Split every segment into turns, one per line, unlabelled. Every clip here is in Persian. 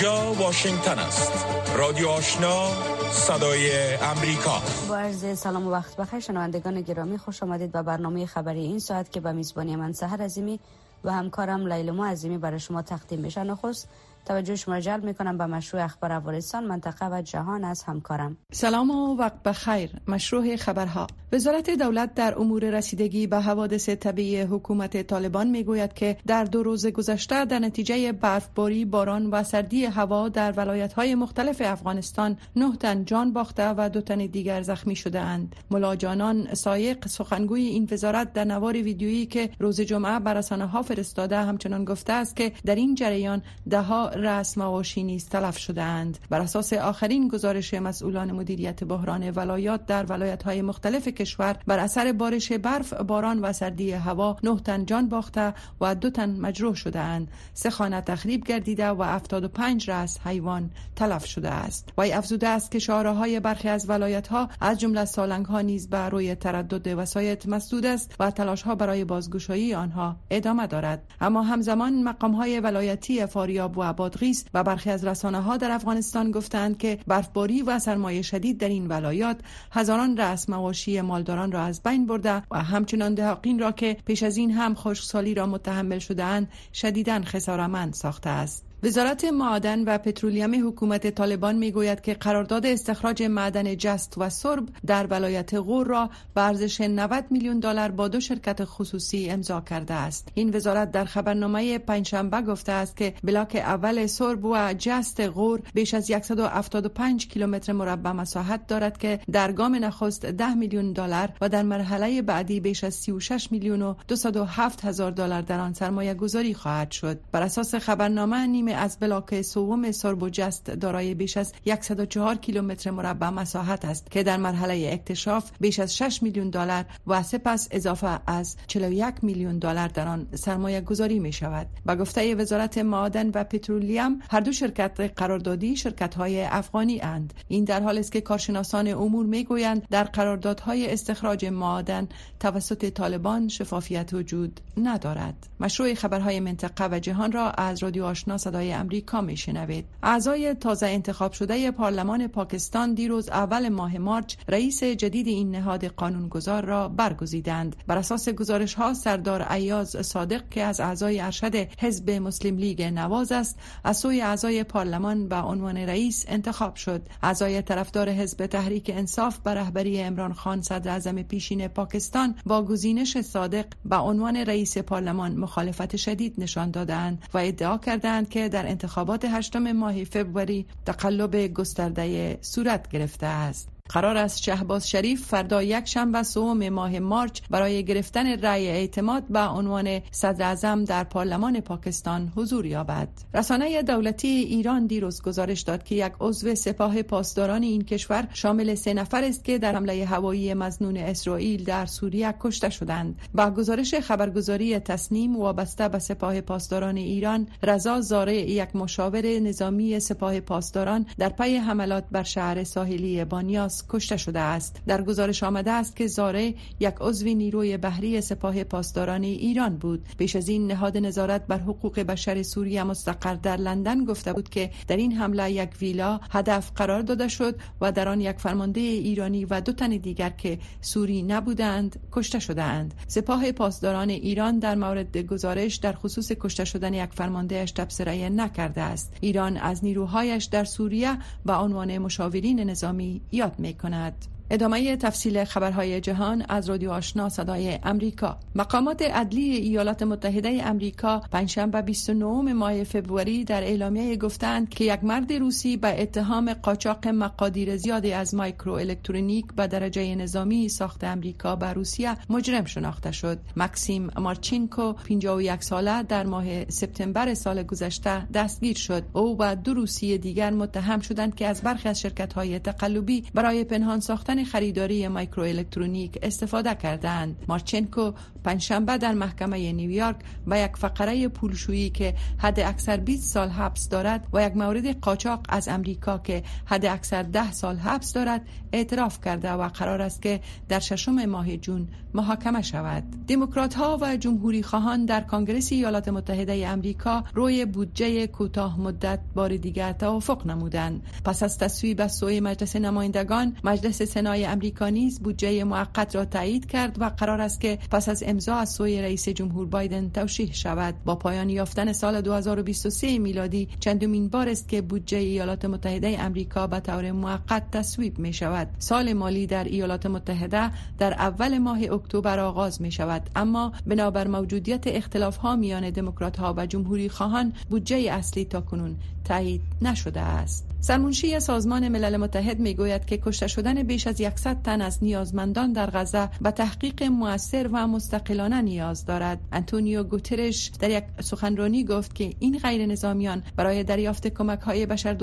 اینجا واشنگتن است. رادیو آشنا صدای امریکا.
با عرض سلام و وقت بخیر شنوندگان گرامی خوش آمدید به برنامه خبری این ساعت که به میزبانی من سهر عظیمی و همکارم لیلما عظیمی برای شما تقدیم میشه. نخست توجه شما می‌کنم به مشروع اخبار افغانستان منطقه و جهان از همکارم.
سلام و وقت بخیر. مشروع خبرها. وزارت دولت در امور رسیدگی به حوادث طبیعی حکومت طالبان می‌گوید که در دو روز گذشته در نتیجه برفباری باران و سردی هوا در ولایت های مختلف افغانستان نه تن جان باخته و دو تن دیگر زخمی شده اند. ملاجانان سایق سخنگوی این وزارت در نوار ویدیویی که روز جمعه بر رسانه ها فرستاده همچنان گفته است که در این جریان ده ها رسم مواشی نیز تلف شده اند بر اساس آخرین گزارش مسئولان مدیریت بحران ولایات در ولایت های مختلف کشور بر اثر بارش برف باران و سردی هوا نه تن جان باخته و دو تن مجروح شده اند سه خانه تخریب گردیده و 75 رأس حیوان تلف شده است. وی افزوده است که های برخی از ولایت ها از جمله سالنگ ها نیز بر روی تردد وسایط مسدود است و تلاش ها برای بازگشایی آنها ادامه دارد. اما همزمان مقام های ولایتی فاریاب و بادغیس و برخی از رسانه ها در افغانستان گفتند که برفباری و سرمای شدید در این ولایات هزاران رأس مواشی مالداران را از بین برده و همچنان دهاقین را که پیش از این هم خشکسالی را متحمل شدهاند شدیدا خسارمند ساخته است. وزارت معدن و پترولیم حکومت طالبان می‌گوید که قرارداد استخراج معدن جست و سرب در ولایت غور را به ارزش 90 میلیون دلار با دو شرکت خصوصی امضا کرده است. این وزارت در خبرنامه پنجشنبه گفته است که بلاک اول سرب و جست غور بیش از 175 کیلومتر مربع مساحت دارد که در گام نخست 10 میلیون دلار و در مرحله بعدی بیش از 36 میلیون و 207 هزار دلار در آن سرمایه گذاری خواهد شد. بر اساس خبرنامه نیم از بلاک سوم جست دارای بیش از 104 کیلومتر مربع مساحت است که در مرحله اکتشاف بیش از 6 میلیون دلار و سپس اضافه از 41 میلیون دلار در آن سرمایه گذاری می شود. با گفته وزارت معادن و پترولیم هر دو شرکت قراردادی شرکت های افغانی اند. این در حال است که کارشناسان امور می گویند در قراردادهای استخراج معادن توسط طالبان شفافیت وجود ندارد. مشروع خبرهای منطقه و جهان را از رادیو آشنا صدای صدای امریکا میشنوید. اعضای تازه انتخاب شده پارلمان پاکستان دیروز اول ماه مارچ رئیس جدید این نهاد قانونگذار را برگزیدند. بر اساس گزارش ها سردار ایاز صادق که از اعضای ارشد حزب مسلم لیگ نواز است از سوی اعضای پارلمان به عنوان رئیس انتخاب شد. اعضای طرفدار حزب تحریک انصاف به رهبری عمران خان صدر اعظم پیشین پاکستان با گزینش صادق به عنوان رئیس پارلمان مخالفت شدید نشان دادند و ادعا کردند که در انتخابات هشتم ماه فوریه تقلب گسترده صورت گرفته است. قرار است شهباز شریف فردا یک شنبه سوم ماه مارچ برای گرفتن رأی اعتماد به عنوان صدر در پارلمان پاکستان حضور یابد. رسانه دولتی ایران دیروز گزارش داد که یک عضو سپاه پاسداران این کشور شامل سه نفر است که در حمله هوایی مزنون اسرائیل در سوریه کشته شدند. با گزارش خبرگزاری تصنیم وابسته به سپاه پاسداران ایران، رضا زاره یک مشاور نظامی سپاه پاسداران در پی حملات بر شهر ساحلی بانیاس کشته شده است. در گزارش آمده است که زاره یک عضو نیروی بحری سپاه پاسداران ایران بود. پیش از این نهاد نظارت بر حقوق بشر سوریه مستقر در لندن گفته بود که در این حمله یک ویلا هدف قرار داده شد و در آن یک فرمانده ایرانی و دو تن دیگر که سوری نبودند کشته شدهاند. سپاه پاسداران ایران در مورد گزارش در خصوص کشته شدن یک فرماندهش تبصره نکرده است. ایران از نیروهایش در سوریه به عنوان مشاورین نظامی یاد می کند. ادامه تفصیل خبرهای جهان از رادیو آشنا صدای امریکا. مقامات عدلی ایالات متحده امریکا پنجشنبه 29 ماه فوریه در اعلامیه گفتند که یک مرد روسی به اتهام قاچاق مقادیر زیادی از مایکرو الکترونیک به درجه نظامی ساخت امریکا به روسیه مجرم شناخته شد. مکسیم مارچینکو 51 ساله در ماه سپتامبر سال گذشته دستگیر شد. او و دو روسی دیگر متهم شدند که از برخی از شرکت های تقلبی برای پنهان ساختن کردن خریداری مایکرو الکترونیک استفاده کردند. مارچنکو پنجشنبه در محکمه نیویورک به یک فقره پولشویی که حد اکثر 20 سال حبس دارد و یک مورد قاچاق از امریکا که حد اکثر 10 سال حبس دارد اعتراف کرده و قرار است که در ششم ماه جون محاکمه شود. دموکرات ها و جمهوری خواهان در کنگره ایالات متحده امریکا روی بودجه کوتاه مدت بار دیگر توافق نمودند. پس از تصویب سوی مجلس نمایندگان مجلس سنای امریکا نیز بودجه موقت را تایید کرد و قرار است که پس از امضا از سوی رئیس جمهور بایدن توشیح شود. با پایان یافتن سال 2023 میلادی چندمین بار است که بودجه ایالات متحده امریکا به طور موقت تصویب می شود سال مالی در ایالات متحده در اول ماه اکتبر آغاز می شود اما بنابر موجودیت اختلاف ها میان دموکرات ها و جمهوری خواهان بودجه اصلی تا کنون تایید نشده است سرمنشی سازمان ملل متحد می گوید که کشته شدن بیش از 100 تن از نیازمندان در غزه به تحقیق موثر و مستقلانه نیاز دارد. انتونیو گوترش در یک سخنرانی گفت که این غیر نظامیان برای دریافت کمک های بشر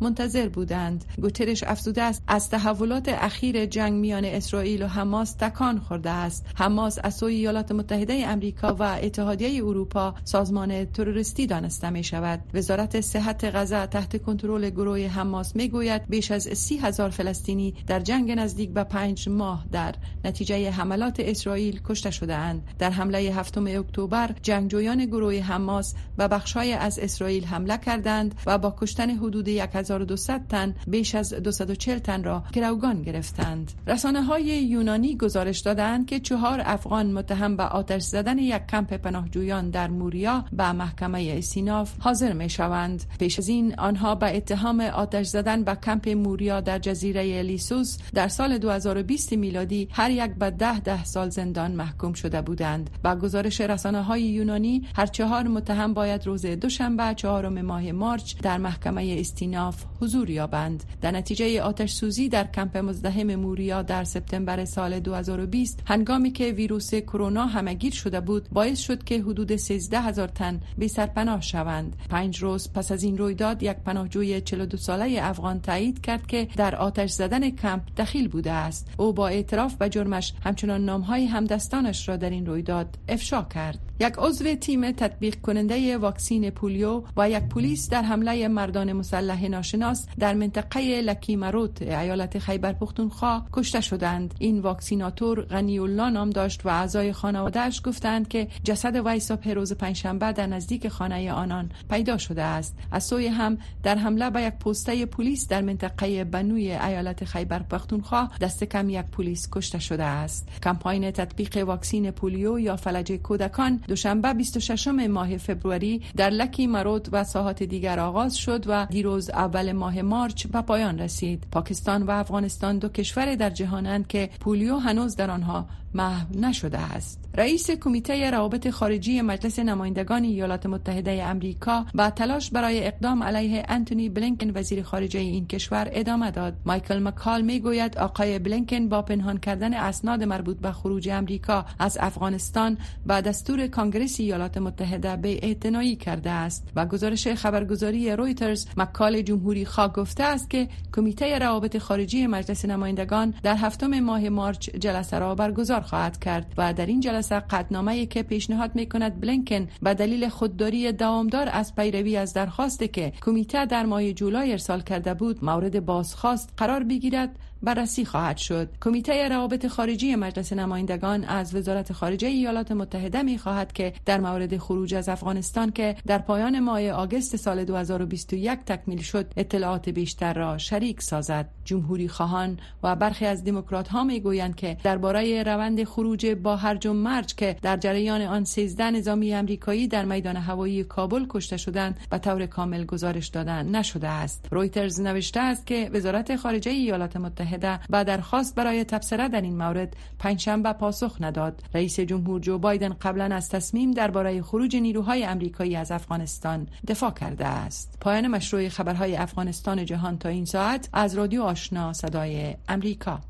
منتظر بودند. گوترش افزوده است از تحولات اخیر جنگ میان اسرائیل و حماس تکان خورده است. حماس از سوی ایالات متحده امریکا و اتحادیه اروپا سازمان تروریستی دانسته می شود. وزارت صحت غزه تحت کنترل گروه حماس می‌گوید بیش از سی هزار فلسطینی در جنگ نزدیک به پنج ماه در نتیجه حملات اسرائیل کشته شده اند. در حمله هفتم اکتبر جنگجویان گروه حماس بر بخش‌های از اسرائیل حمله کردند و با کشتن حدود 1200 تن بیش از 240 تن را گروگان گرفتند. رسانه های یونانی گزارش دادند که چهار افغان متهم به آتش زدن یک کمپ پناهجویان در موریا به محکمه استیناف حاضر می شوند. پیش از این آنها به اتهام آتش زدن به کمپ موریا در جزیره لیسبوس در سال 2020 میلادی هر یک به ده ده سال زندان محکوم شده بودند. با گزارش رسانه های یونانی هر چهار متهم باید روز دوشنبه چهارم ماه مارچ در محکمه استیناف حضور یابند. در نتیجه آتش سوزی در کمپ مزدحم موریا در سپتامبر سال 2020 هنگامی که ویروس کرونا همگیر شده بود باعث شد که حدود 13 هزار تن بی سرپناه شوند. پنج روز پس از این رویداد یک پناهجوی 42 ساله افغان تایید کرد که در آتش زدن کمپ دخیل بوده است. او با اعتراف به جرمش همچنان نامهای همدستانش را در این رویداد افشا کرد. یک عضو تیم تطبیق کننده واکسین پولیو و یک پلیس در حمله مردان مسلح ناشناس در منطقه لکی مروت ایالت خیبر پختونخوا کشته شدند. این واکسیناتور غنی الله نام داشت و اعضای خانوادهش گفتند که جسد وی صبح روز پنجشنبه در نزدیک خانه آنان پیدا شده است. از سوی هم در حمله به یک پسته پلیس در منطقه بنوی ایالت خیبر پختونخوا دست کم یک پلیس کشته شده است. کمپاین تطبیق واکسین پولیو یا فلج کودکان دوشنبه 26 ماه فبروری در لکی مرود و ساحات دیگر آغاز شد و دیروز اول ماه مارچ به پایان رسید. پاکستان و افغانستان دو کشور در جهانند که پولیو هنوز در آنها محو نشده است. رئیس کمیته روابط خارجی مجلس نمایندگان ایالات متحده امریکا با تلاش برای اقدام علیه انتونی بلینکن وزیر خارجه این کشور ادامه داد. مایکل مکال می گوید آقای بلینکن با پنهان کردن اسناد مربوط به خروج امریکا از افغانستان با دستور کانگرس ایالات متحده به اعتنایی کرده است. و گزارش خبرگزاری رویترز مکال جمهوری خواه گفته است که کمیته روابط خارجی مجلس نمایندگان در هفتم ماه مارچ جلسه را برگزار خواهد کرد و در این جلسه قدنامه که پیشنهاد می کند بلینکن به دلیل خودداری دوامدار از پیروی از درخواستی که کمیته در ماه جولای ارسال کرده بود مورد بازخواست قرار بگیرد. بررسی خواهد شد. کمیته روابط خارجی مجلس نمایندگان از وزارت خارجه ایالات متحده می خواهد که در مورد خروج از افغانستان که در پایان ماه آگوست سال 2021 تکمیل شد اطلاعات بیشتر را شریک سازد. جمهوری خواهان و برخی از دموکرات ها می گویند که درباره روند خروج با هرج و مرج که در جریان آن 13 نظامی امریکایی در میدان هوایی کابل کشته شدند به طور کامل گزارش دادن نشده است. رویترز نوشته است که وزارت خارجه ایالات متحده متحده و درخواست برای تبصره در این مورد پنجشنبه پاسخ نداد. رئیس جمهور جو بایدن قبلا از تصمیم درباره خروج نیروهای امریکایی از افغانستان دفاع کرده است. پایان مشروع خبرهای افغانستان جهان تا این ساعت از رادیو آشنا صدای امریکا.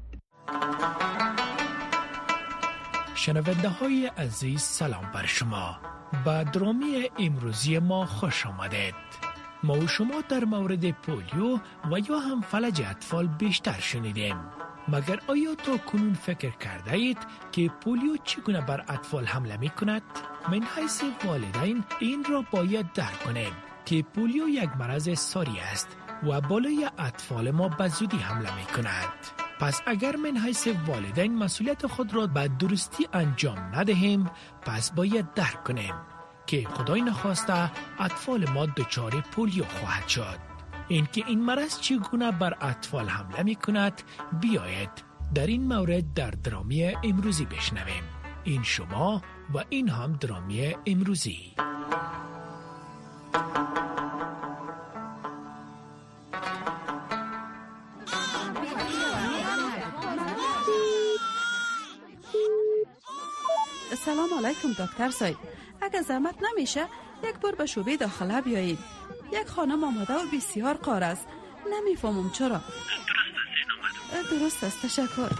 شنونده های عزیز سلام بر شما. با درامی امروزی ما خوش آمدید. ما و شما در مورد پولیو و یا هم فلج اطفال بیشتر شنیدیم مگر آیا تا کنون فکر کرده اید که پولیو چگونه بر اطفال حمله می کند؟ من حیث والدین این را باید درک کنیم که پولیو یک مرض ساری است و بالای اطفال ما به زودی حمله می کند. پس اگر من حیث والدین مسئولیت خود را به درستی انجام ندهیم پس باید درک کنیم که خدای نخواسته اطفال ما دچار پولیو خواهد شد. اینکه این مرض چگونه بر اطفال حمله می کند بیاید در این مورد در درامی امروزی بشنویم. این شما و این هم درامی امروزی.
سلام علیکم دکتر سای اگر زحمت نمیشه یک بار به شوبه داخله بیایید. یک خانم آماده و بسیار قار است. نمی‌فهمم چرا. درست است تشکر.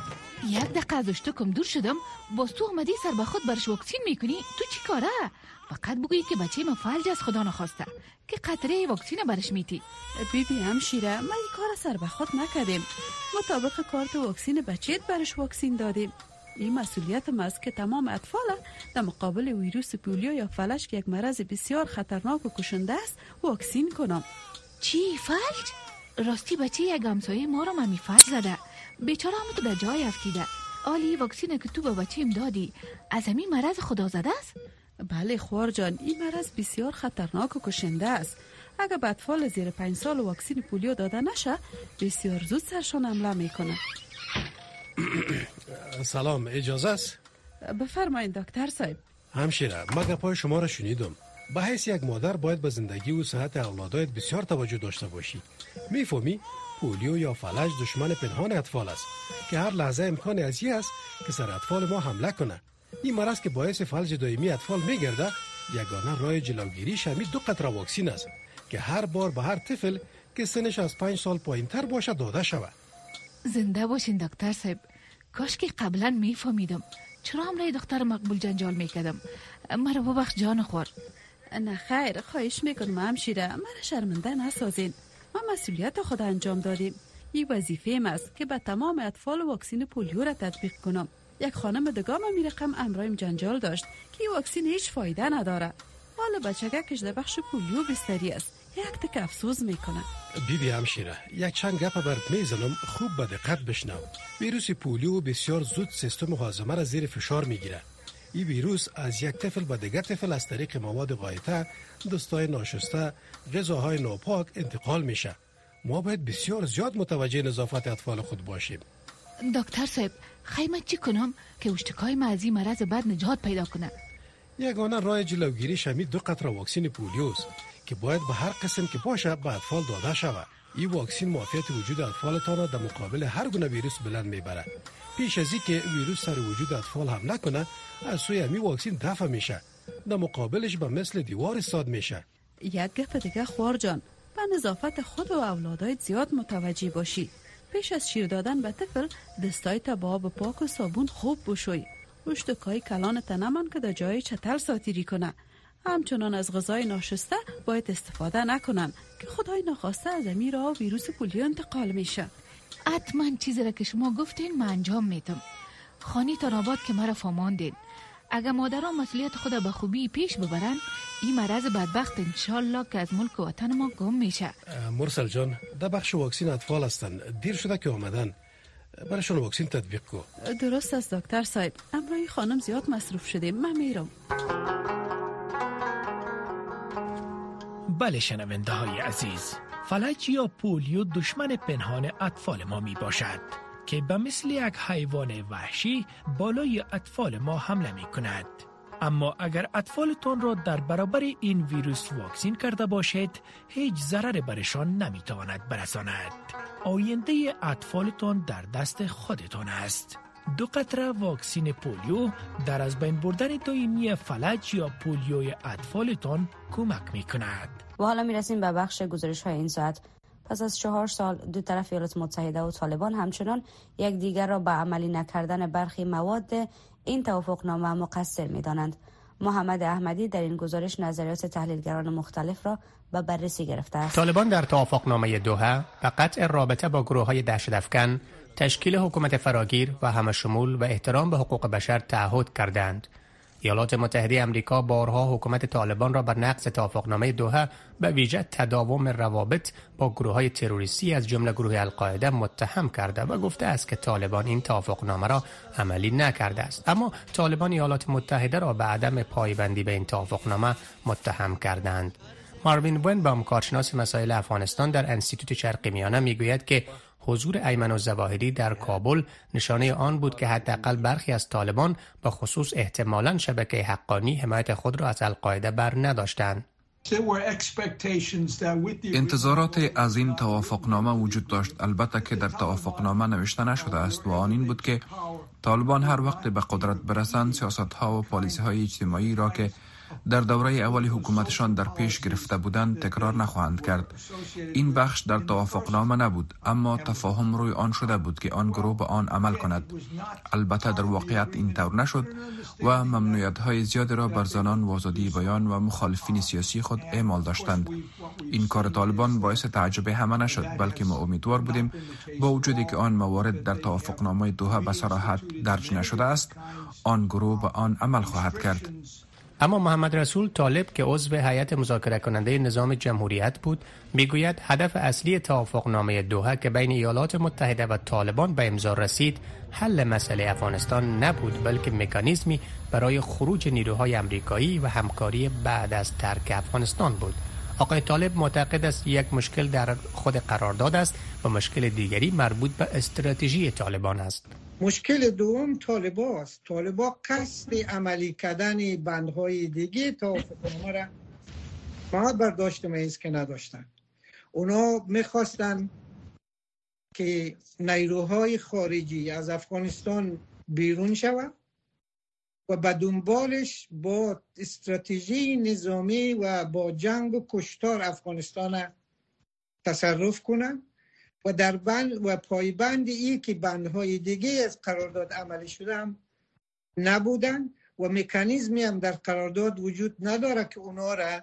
یک دقیقه از کم دور شدم. باز تو آمدی سر به خود برش واکسین می‌کنی؟ تو چی کاره؟ فقط بگویی که بچه ما فلج از خدا نخواسته. که قطره واکسین برش میتی.
بی بی همشیره ما این کار سر به خود نکردیم. مطابق کارت واکسین بچه برش واکسین دادیم. این مسئولیت است که تمام اطفال در مقابل ویروس پولیو یا فلج که یک مرض بسیار خطرناک و کشنده است واکسین کنم.
چی فلج؟ راستی بچه یک همسایه ما رو ممی فلج زده. بیچاره هم تو در جای افتیده آلی واکسین که تو به بچه دادی. از همین مرض خدا زده است؟
بله خوار جان. این مرض بسیار خطرناک و کشنده است. اگر به اطفال زیر پنج سال واکسین پولیو داده نشه بسیار زود سرشان حمله می‌کنه.
سلام اجازه است؟
بفرمایید دکتر صاحب.
همشیره مگه پای شما را شنیدم. به حیث یک مادر باید به زندگی و صحت اولادایت بسیار توجه داشته باشی. می‌فهمی؟ پولیو یا فلج دشمن پنهان اطفال است که هر لحظه امکان ازی است که سر اطفال ما حمله کنه. این مرض که باعث فلج دائمی اطفال میگرده یگانه راه جلوگیری شمی دو قطره واکسین است که هر بار به هر طفل که سنش از پنج سال پایین تر باشه داده شود.
زنده باشین دکتر صاحب. کاش که قبلا میفهمیدم. چرا همراه دختر مقبول جنجال می‌کردم؟ مرا ببخش جان خور
نه خیر خواهش می‌کنم همشیره مرا شرمنده نسازین. ما مسئولیت خود انجام دادیم. این وظیفه است که به تمام اطفال واکسین پولیو را تطبیق کنم. یک خانم دگام می رقم امرایم جنجال داشت که واکسین هیچ فایده نداره. حالا بچگکش در بخش پولیو بستری است. یک تک افسوس می‌کنه
بی بی همشیره یک چند گپ برد می‌زنم خوب به دقت بشنو ویروس پولیو بسیار زود سیستم هاضمه را زیر فشار می‌گیره. این ویروس از یک طفل به دیگر طفل از طریق مواد غایطه دستای ناشسته غذاهای ناپاک انتقال میشه. ما باید بسیار زیاد متوجه نظافت اطفال خود باشیم.
دکتر صاحب خیمت چی کنم که اشتکای ما از این مرض بد نجات پیدا کنه؟
یگانه راه جلوگیری شمی دو قطره واکسین پولیوست که باید به هر قسم که باشه به اطفال داده شود. این واکسین معافیت وجود اطفالتان را در مقابل هر گونه ویروس بلند می‌بره پیش از که ویروس سر وجود اطفال هم نکنه از سوی همی واکسین دفع میشه. در مقابلش به مثل دیوار ساد میشه.
یک گفت دیگه خوار جان. به نظافت خود و اولادایت زیاد متوجه باشی. پیش از شیر دادن به طفل دستای با آب پاک و صابون خوب بشوی. کای کلان تنمان که در جای چتر ساتیری کنه. همچنان از غذای ناشسته باید استفاده نکنن که خدای نخواسته از امیر را ویروس پولیو انتقال میشه.
حتما چیزی را که شما گفتین من انجام میتم خانی تا آباد که مرا فاماندین. اگر مادران مسئولیت خود به خوبی پیش ببرن این مرض بدبخت انشالله که از ملک و وطن ما گم میشه.
مرسل جان در بخش واکسین اطفال هستن. دیر شده که آمدن. برایشون واکسین تطبیق کو.
درست است دکتر صاحب. امرای خانم زیاد مصروف شده. من میرم.
بله شنونده های عزیز. فلج یا پولیو دشمن پنهان اطفال ما می باشد که به مثل یک حیوان وحشی بالای اطفال ما حمله می کند اما اگر اطفالتان را در برابر این ویروس واکسین کرده باشید هیچ ضرر برشان نمی‌تواند برساند. آینده اطفالتان در دست خودتان است. دو قطره واکسین پولیو در از بین بردن دائمی فلج یا پولیوی اطفالتان کمک می کند.
و حالا می رسیم به بخش گزارش های این ساعت. پس از چهار سال دو طرف ایالات متحده و طالبان همچنان یک دیگر را به عملی نکردن برخی مواد این توافقنامه مقصر می دانند. محمد احمدی در این گزارش نظریات تحلیلگران مختلف را به بررسی گرفته است.
طالبان در توافقنامه دوحه و قطع رابطه با گروه های دهشت افکن تشکیل حکومت فراگیر و همه شمول و احترام به حقوق بشر تعهد کردند. ایالات متحده امریکا بارها حکومت طالبان را بر نقض توافقنامه دوحه به ویژه تداوم روابط با گروه های تروریستی از جمله گروه القاعده متهم کرده و گفته است که طالبان این توافقنامه را عملی نکرده است اما طالبان ایالات متحده را به عدم پایبندی به این توافقنامه متهم کردند ماروین ون کارشناس مسائل افغانستان در انستیتوت شرقی میانه می‌گوید که حضور ایمن و زواهری در کابل نشانه آن بود که حداقل برخی از طالبان به خصوص احتمالا شبکه حقانی حمایت خود را از القاعده بر نداشتند.
انتظارات از این توافقنامه وجود داشت البته که در توافقنامه نوشته نشده است و آن این بود که طالبان هر وقت به قدرت برسند سیاست ها و پالیسی های اجتماعی را که در دوره اول حکومتشان در پیش گرفته بودند تکرار نخواهند کرد. این بخش در توافقنامه نبود اما تفاهم روی آن شده بود که آن گروه به آن عمل کند. البته در واقعیت این طور نشد و ممنوعیت های زیادی را بر زنان و آزادی بیان و مخالفین سیاسی خود اعمال داشتند. این کار طالبان باعث تعجب همه نشد بلکه ما امیدوار بودیم با وجودی که آن موارد در توافقنامه دوحه به صراحت درج نشده است آن گروه به آن عمل خواهد کرد.
اما محمد رسول طالب که عضو هیئت مذاکره کننده نظام جمهوریت بود می‌گوید هدف اصلی توافقنامه دوحه که بین ایالات متحده و طالبان به امضا رسید حل مسئله افغانستان نبود بلکه مکانیزمی برای خروج نیروهای امریکایی و همکاری بعد از ترک افغانستان بود. آقای طالب معتقد است یک مشکل در خود قرارداد است و مشکل دیگری مربوط به استراتژی طالبان است.
مشکل دوم طالبا است طالبا قصد عملی کردن بندهای دیگه توافقنامه را فقط برداشت میز که نداشتن. اونا می‌خواستن که نیروهای خارجی از افغانستان بیرون شود و به دنبالش با استراتژی نظامی و با جنگ و کشتار افغانستان تصرف کنند و در بند و پایبند ای که بندهای دیگه از قرارداد عملی شده هم نبودن و مکانیزمی هم در قرارداد وجود نداره که اونا را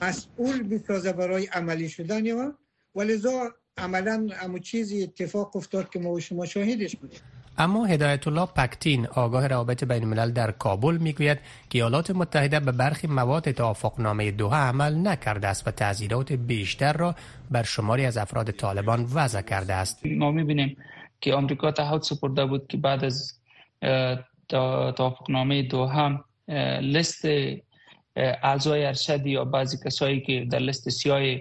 مسئول بسازه برای عملی شدن یا ولذا عملا امو چیزی اتفاق افتاد که ما و شما شاهدش بودیم.
اما هدایت الله پکتین آگاه روابط بین الملل در کابل می‌گوید که ایالات متحده به برخی مواد توافقنامه دوحه عمل نکرده است و تعذیرات بیشتر را بر شماری از افراد طالبان وضع کرده است.
ما می‌بینیم که آمریکا تعهد سپرده بود که بعد از توافقنامه دوحه لیست اعضای ارشد یا بعضی کسایی که در لیست سیاه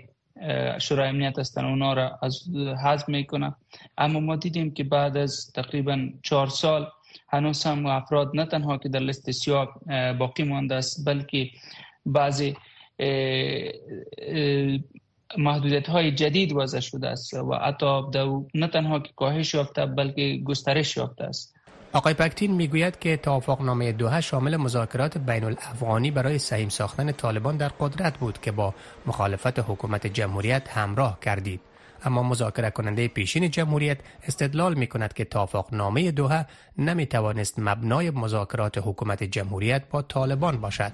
شورای امنیت هستن اونا را از حذف می‌کنه اما ما دیدیم که بعد از تقریبا چهار سال هنوز هم افراد نه تنها که در لیست سیاه باقی مانده است بلکه بعضی محدودیت های جدید وضع شده است و حتی نه تنها که کاهش یافته بلکه گسترش یافته است.
آقای پکتین می‌گوید که توافقنامه دوحه شامل مذاکرات بین الافغانی برای سهیم ساختن طالبان در قدرت بود که با مخالفت حکومت جمهوریت همراه کردید. اما مذاکره کننده پیشین جمهوریت استدلال می کند که توافقنامه دوحه نمی توانست مبنای مذاکرات حکومت جمهوریت با طالبان باشد.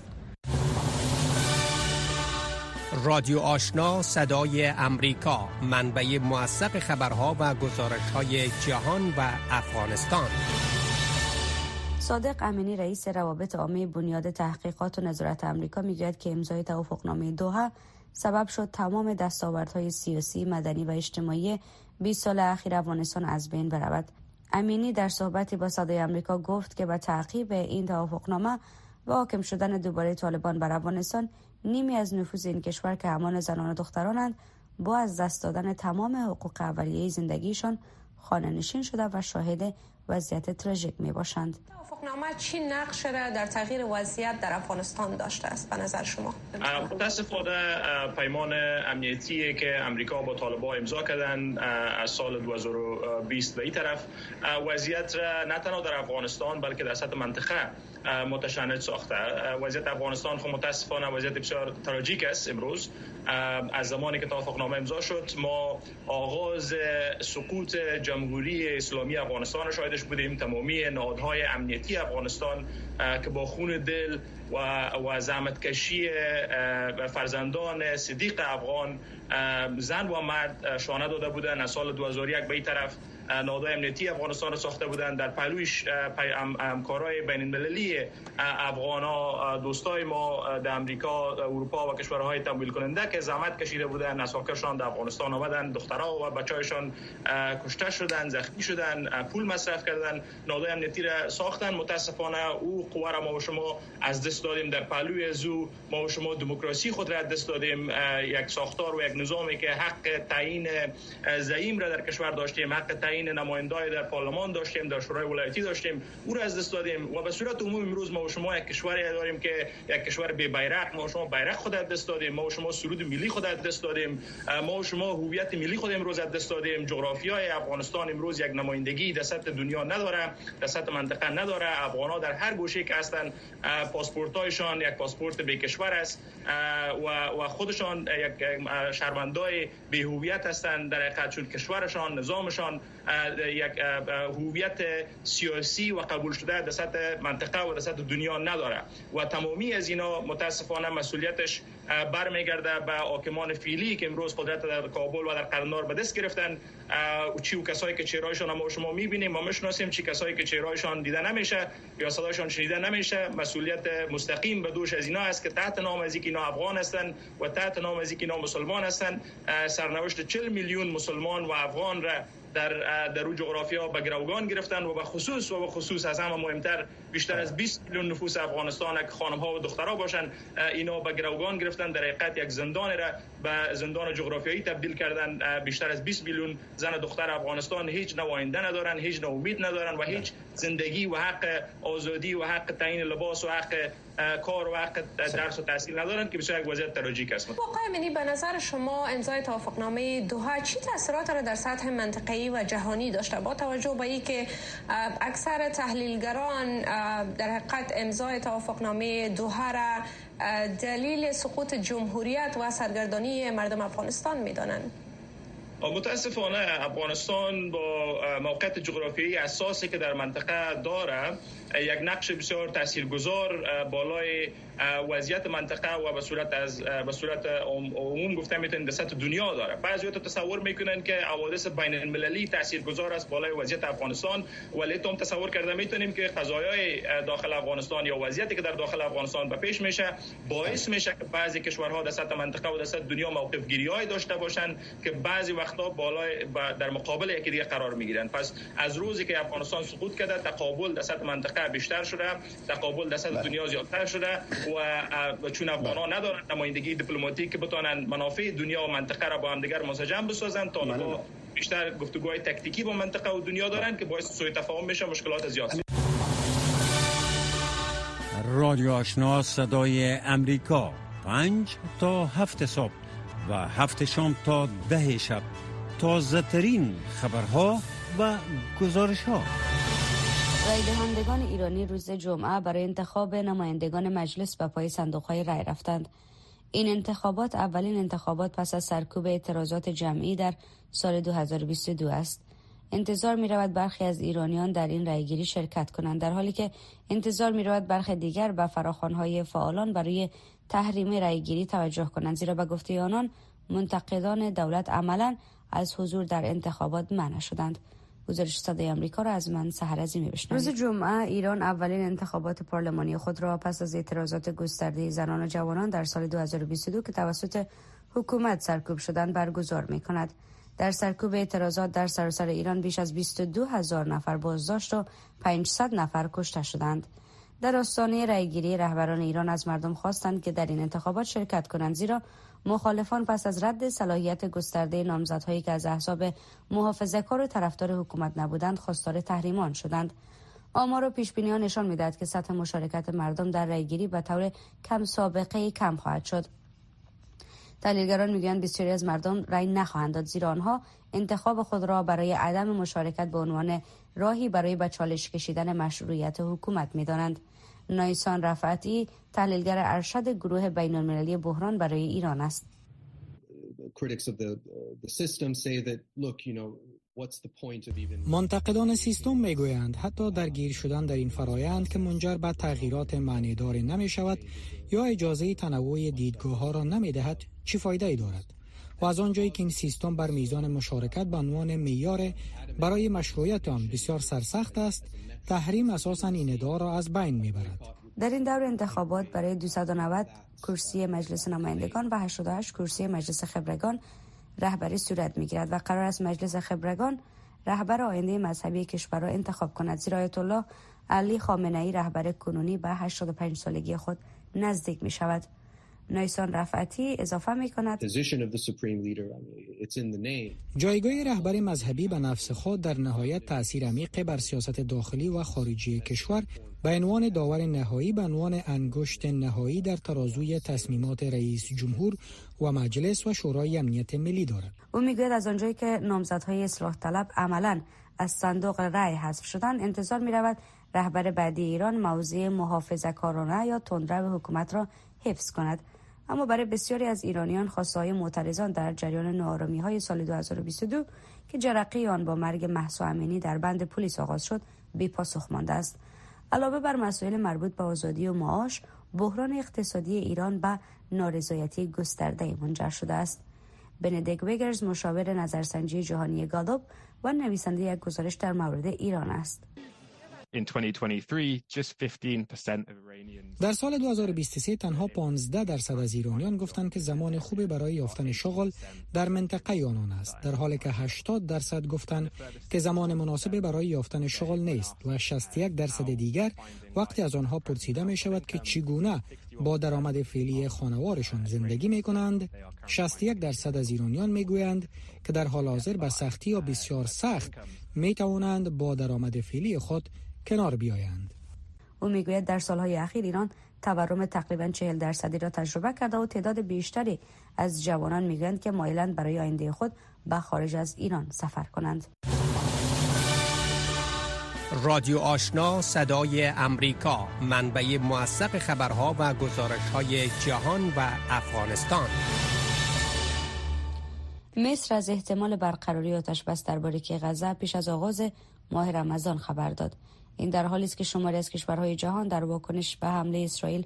رادیو آشنا صدای امریکا منبع موثق خبرها و گزارش های جهان و افغانستان.
صادق امینی رئیس روابط عامه بنیاد تحقیقات و نظارت امریکا می‌گوید که امضای توافقنامه دوحه سبب شد تمام دستاوردهای سیاسی، مدنی و اجتماعی 20 سال اخیر افغانستان از بین برود. امینی در صحبتی با صدای امریکا گفت که به تعقیب این توافقنامه و حاکم شدن دوباره طالبان بر افغانستان نیمی از نفوذ این کشور که همان زنان و دخترانند با از دست دادن تمام حقوق اولیه زندگیشان خانه نشین شده و شاهد وضعیت تراژیک می باشند.
توافقنامه چی نقش را در تغییر وضعیت در افغانستان داشته است به نظر شما
متاسفانه پیمان امنیتی که امریکا با طالبان امضا کردن از سال 2020 به این طرف وضعیت را نه تنها در افغانستان بلکه در سطح منطقه متشنج ساخته. وضعیت افغانستان خب متاسفانه وضعیت بسیار تراژیک است امروز. از زمانی که توافقنامه امضا شد ما آغاز سقوط جمهوری اسلامی افغانستان شاهدش بودیم. تمامی نهادهای امنیتی افغانستان که با خون دل و, و زحمت کشی فرزندان صدیق افغان زن و مرد شانه داده بودن. از سال 2001 به این طرف نهادهای امنیتی افغانستان ساخته بودند در پهلویش همکارای بین المللی افغانا دوستای ما در امریکا اروپا و کشورهای تمویل کننده که زحمت کشیده بودند اساکرشان در افغانستان آمدن دخترها و بچه‌هایشان کشته شدند زخمی شدند پول مصرف کردند نهادهای امنیتی را ساختن. متاسفانه او قوه را ما و شما از دست دادیم در پهلوی زو. ما و شما دموکراسی خود را دست دادیم. یک ساختار و یک نظامی که حق تعیین زعیم را در کشور داشتیم حق تعیین نمایندای در پارلمان داشتیم در شورای ولایتی داشتیم. او را از دست دادیم و به صورت عمومی امروز ما و شما یک کشوری داریم که یک کشور بی بیرق ما و شما بیرق خود از دست دادیم ما و شما سرود ملی خود از دست دادیم ما و شما هویت ملی خود امروز از دست دادیم. جغرافیای افغانستان امروز یک نمایندگی در سطح دنیا نداره در سطح منطقه نداره. افغانا در هر گوشه که هستن پاسپورتایشان یک پاسپورت به کشور است و خودشان یک شهروندای به هویت هستند در حقیقت چون کشورشان نظامشان یک هویت سیاسی و قبول شده در سطح منطقه و در سطح دنیا نداره. و تمامی از اینا متاسفانه مسئولیتش برمیگرده به حاکمان فعلی که امروز قدرت در کابل و در قرنار به دست گرفتن. چی و کسایی که چهرهایشان ما شما می‌بینیم ما می‌شناسیم. چی کسایی که چهرهایشان دیده نمیشه یا صدایشان شنیده نمیشه مسئولیت مستقیم به دوش از اینا است که تحت نام از اینا افغان هستند و تحت نام از اینا مسلمان هستند سرنوشت 40 میلیون مسلمان و افغان را در در جغرافیا به گروگان گرفتن و به خصوص و به خصوص از همه مهمتر بیشتر از 20 میلیون نفوس افغانستان که خانم ها و دخترها باشن اینا به گروگان گرفتن در حقیقت یک زندان را به زندان جغرافیایی تبدیل کردن. بیشتر از 20 میلیون زن و دختر افغانستان هیچ نواینده ندارن هیچ نو امید ندارن و هیچ زندگی و حق آزادی و حق تعیین لباس و حق کار و حق درس و تحصیل ندارن که بسیار یک وضعیت تراژیک است.
واقعا منی به نظر شما امضای توافقنامه دوها چی تاثیرات را در سطح منطقه‌ای و جهانی داشته؟ با توجه به اینکه اکثر تحلیلگران در حقیقت امضای توافقنامه دوها را دلیل سقوط جمهوریت و سرگردانی مردم افغانستان می‌دانند.
متاسفانه افغانستان با موقعیت جغرافیایی اساسی که در منطقه داره یک نقش بسیار تاثیرگذار بالای وضعیت منطقه و به صورت از به صورت عموم گفته می‌تونیم در سطح دنیا داره. بعضی تو تصور می‌کنن که حوادث بین المللی تاثیرگذار است بالای وضعیت افغانستان. ولی تو تصور کرده می‌تونیم که قضایای داخل افغانستان یا وضعیتی که در داخل افغانستان به پیش میشه باعث میشه که بعضی کشورها در سطح منطقه و در سطح دنیا موقف گیری داشته باشند که بعضی وقتا بالای در مقابل یکی دیگه قرار می‌گیرن. پس از روزی که افغانستان سقوط کرده تقابل در سطح منطقه بیشتر شده تقابل در سطح بله. دنیا زیادتر شده و چون افغان ها ندارن نمایندگی دیپلماتیک که بتونن منافع دنیا و منطقه را با هم دیگر منسجم بسازن طالبا بله. بیشتر گفتگوهای تکتیکی با منطقه و دنیا دارن که باعث سوء تفاهم میشه مشکلات زیاد
رادیو آشنا صدای امریکا. پنج تا هفت صبح و هفت شام تا ده شب. تازه ترین خبرها و گزارش ها
رای دهندگان ایرانی روز جمعه برای انتخاب نمایندگان مجلس به پای صندوق های رای رفتند. این انتخابات اولین انتخابات پس از سرکوب اعتراضات جمعی در سال 2022 است. انتظار می رود برخی از ایرانیان در این رایگیری شرکت کنند در حالی که انتظار می رود برخی دیگر به فراخوانهای فعالان برای تحریم رایگیری توجه کنند زیرا به گفته آنان منتقدان دولت عملا از حضور در انتخابات منع شدند. گزارش صدای آمریکا را از من سحر عظیمی بشنوید روز جمعه ایران اولین انتخابات پارلمانی خود را پس از اعتراضات گسترده زنان و جوانان در سال 2022 که توسط حکومت سرکوب شدن برگزار می کند. در سرکوب اعتراضات در سراسر ایران بیش از 22 هزار نفر بازداشت و 500 نفر کشته شدند. در آستانه رأیگیری رهبران ایران از مردم خواستند که در این انتخابات شرکت کنند زیرا مخالفان پس از رد صلاحیت گسترده نامزدهایی که از احزاب محافظه کار و طرفدار حکومت نبودند خواستار تحریمان شدند. آمار و پیش بینی نشان می‌دهد که سطح مشارکت مردم در رأیگیری به طور کم سابقه کم خواهد شد. تحلیلگران می‌گویند بسیاری از مردم رأی نخواهند داد زیرا آنها انتخاب خود را برای عدم مشارکت به عنوان راهی برای به چالش کشیدن مشروعیت حکومت می‌دانند. نایسان رفعتی تحلیلگر ارشد گروه بین المللی بحران برای ایران است.
منتقدان سیستم می‌گویند حتی درگیر شدن در این فرایند که منجر به تغییرات معنیدار نمی شود یا اجازه تنوع دیدگاه ها را نمی دهد چی فایده ای دارد و از آنجایی که این سیستم بر میزان مشارکت به عنوان معیار برای مشروعیت آن بسیار سرسخت است. تحریم اساسا این ادعا را از بین می‌برد.
در این دور انتخابات برای 290 کرسی مجلس نمایندگان و 88 کرسی مجلس خبرگان رهبری صورت می‌گیرد و قرار است مجلس خبرگان رهبر آینده مذهبی کشور را انتخاب کند زیرا آیت الله علی خامنه ای رهبر کنونی به 85 سالگی خود نزدیک می شود نایسان رفعتی اضافه می کند
جایگاه رهبر مذهبی به نفس خود در نهایت تأثیر عمیق بر سیاست داخلی و خارجی کشور به عنوان داور نهایی به عنوان انگشت نهایی در ترازوی تصمیمات رئیس جمهور و مجلس و شورای امنیت ملی دارد.
او می‌گوید از آنجایی که نامزدهای اصلاح طلب عملا از صندوق رأی حذف شدن انتظار می رود رهبر بعدی ایران موضع محافظه کارانه یا تندرو حکومت را حفظ کند. اما برای بسیاری از ایرانیان خواسته های معترضان در جریان نارامی های سال 2022 که جرقه آن با مرگ محسا امینی در بند پلیس آغاز شد بی پاسخ مانده است. علاوه بر مسائل مربوط به آزادی و معاش بحران اقتصادی ایران به نارضایتی گسترده منجر شده است. بندیک ویگرز مشاور نظرسنجی جهانی گالوب و نویسنده یک گزارش در مورد ایران است.
در سال 2023 تنها 15 درصد از ایرانیان گفتند که زمان خوبی برای یافتن شغل در منطقه آنان است. در حالی که 80 درصد گفتند که زمان مناسبی برای یافتن شغل نیست و 61 درصد دیگر وقتی از آنها پرسیده می شود که چگونه با درآمد فعلی خانوارشان زندگی می کنند. 61 درصد از ایرانیان می گویند که در حال حاضر به سختی یا بسیار سخت می توانند با درآمد فعلی خود کنار بیایند.
او می‌گوید در سالهای اخیر ایران تورم تقریبا 40 درصدی را تجربه کرده و تعداد بیشتری از جوانان می‌گویند که مایلند برای آینده خود به خارج از ایران سفر کنند.
رادیو آشنا صدای امریکا منبع موثق خبرها و گزارش های جهان و افغانستان.
مصر از احتمال برقراری آتش بس در باریکه غزه پیش از آغاز ماه رمضان خبر داد. این در حالی است که شماری از کشورهای جهان در واکنش به حمله اسرائیل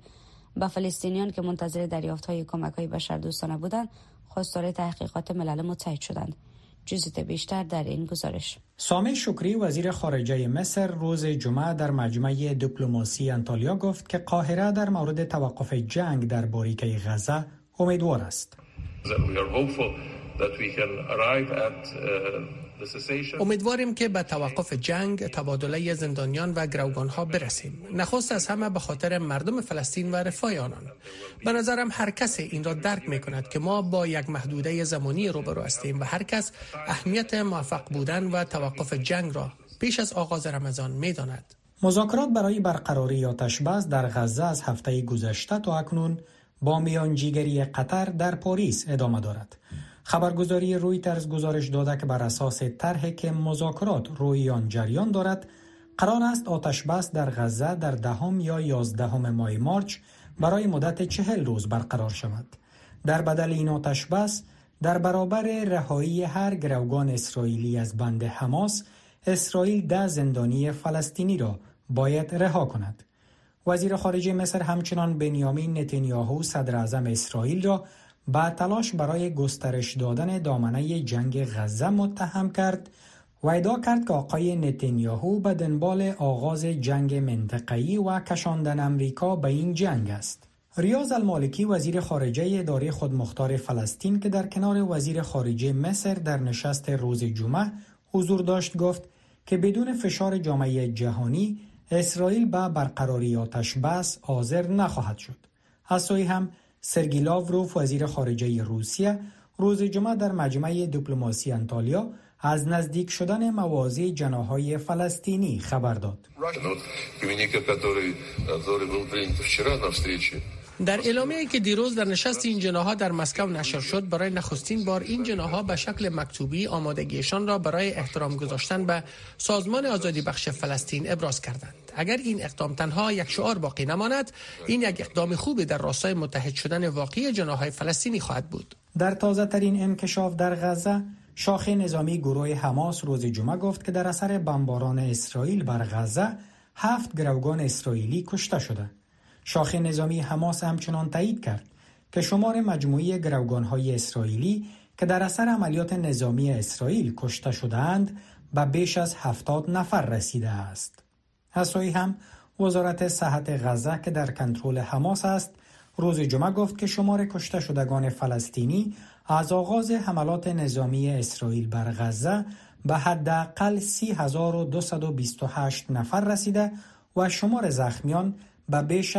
به فلسطینیان که منتظر دریافت های کمک های بشردوستانه بودند خواستار تحقیقات ملل متحد شدند. جزیت بیشتر در این گزارش.
سامه شکری وزیر خارجه مصر روز جمعه در مجمع دیپلماسی انتالیا گفت که قاهره در مورد توقف جنگ در باریکه غزه امیدوار است.
امیدواریم که به توقف جنگ، تبادله زندانیان و گروگان ها برسیم. نخست از همه به خاطر مردم فلسطین و رفاه آنان. به نظرم هر کس این را درک می کند که ما با یک محدوده زمانی روبرو هستیم و هر کس اهمیت موفق بودن و توقف جنگ را پیش از آغاز رمضان می داند.
مذاکرات برای برقراری آتش بس در غزه از هفته گذشته تا اکنون با میانجیگری قطر در پاریس ادامه دارد. خبرگزاری رویترز گزارش داده که بر اساس طرحی که مذاکرات روی آن جریان دارد قرار است آتش بس در غزه در دهم یا یازدهم ماه مارچ برای مدت چهل روز برقرار شود. در بدل این آتش بس در برابر رهایی هر گروگان اسرائیلی از بند حماس اسرائیل ده زندانی فلسطینی را باید رها کند. وزیر خارجه مصر همچنان بنیامین نتانیاهو صدر اعظم اسرائیل را با تلاش برای گسترش دادن دامنه جنگ غزه متهم کرد و ادعا کرد که آقای نتانیاهو به دنبال آغاز جنگ منطقه‌ای و کشاندن امریکا به این جنگ است. ریاض المالکی وزیر خارجه اداره خودمختار فلسطین که در کنار وزیر خارجه مصر در نشست روز جمعه حضور داشت گفت که بدون فشار جامعه جهانی اسرائیل به برقراری آتش بس حاضر نخواهد شد. از هم سرگی لاوروف وزیر خارجه روسیه روز جمعه در مجمع دیپلماسی انتالیا از نزدیک شدن مواضع جناهای فلسطینی خبر داد.
در اعلامیه که دیروز در نشست این جناها در مسکو نشر شد برای نخستین بار این جناها به شکل مکتوبی آمادگیشان را برای احترام گذاشتن به سازمان آزادی بخش فلسطین ابراز کردند. اگر این اقدام تنها یک شعار باقی نماند این یک اقدام خوبی در راستای متحد شدن واقعی جناهای فلسطینی خواهد بود.
در تازه ترین انکشاف در غزه شاخه نظامی گروه حماس روز جمعه گفت که در اثر بمباران اسرائیل بر غزه هفت گروگان اسرائیلی کشته شده. شاخه نظامی حماس همچنان تایید کرد که شمار مجموعی گروگانهای اسرائیلی که در اثر عملیات نظامی اسرائیل کشته شدهاند به بیش از هفتاد نفر رسیده است. اسایی هم وزارت صحت غزه که در کنترل حماس است روز جمعه گفت که شمار کشته شدگان فلسطینی از آغاز حملات نظامی اسرائیل بر غزه به حداقل 3228 نفر رسیده و شمار زخمیان به بیش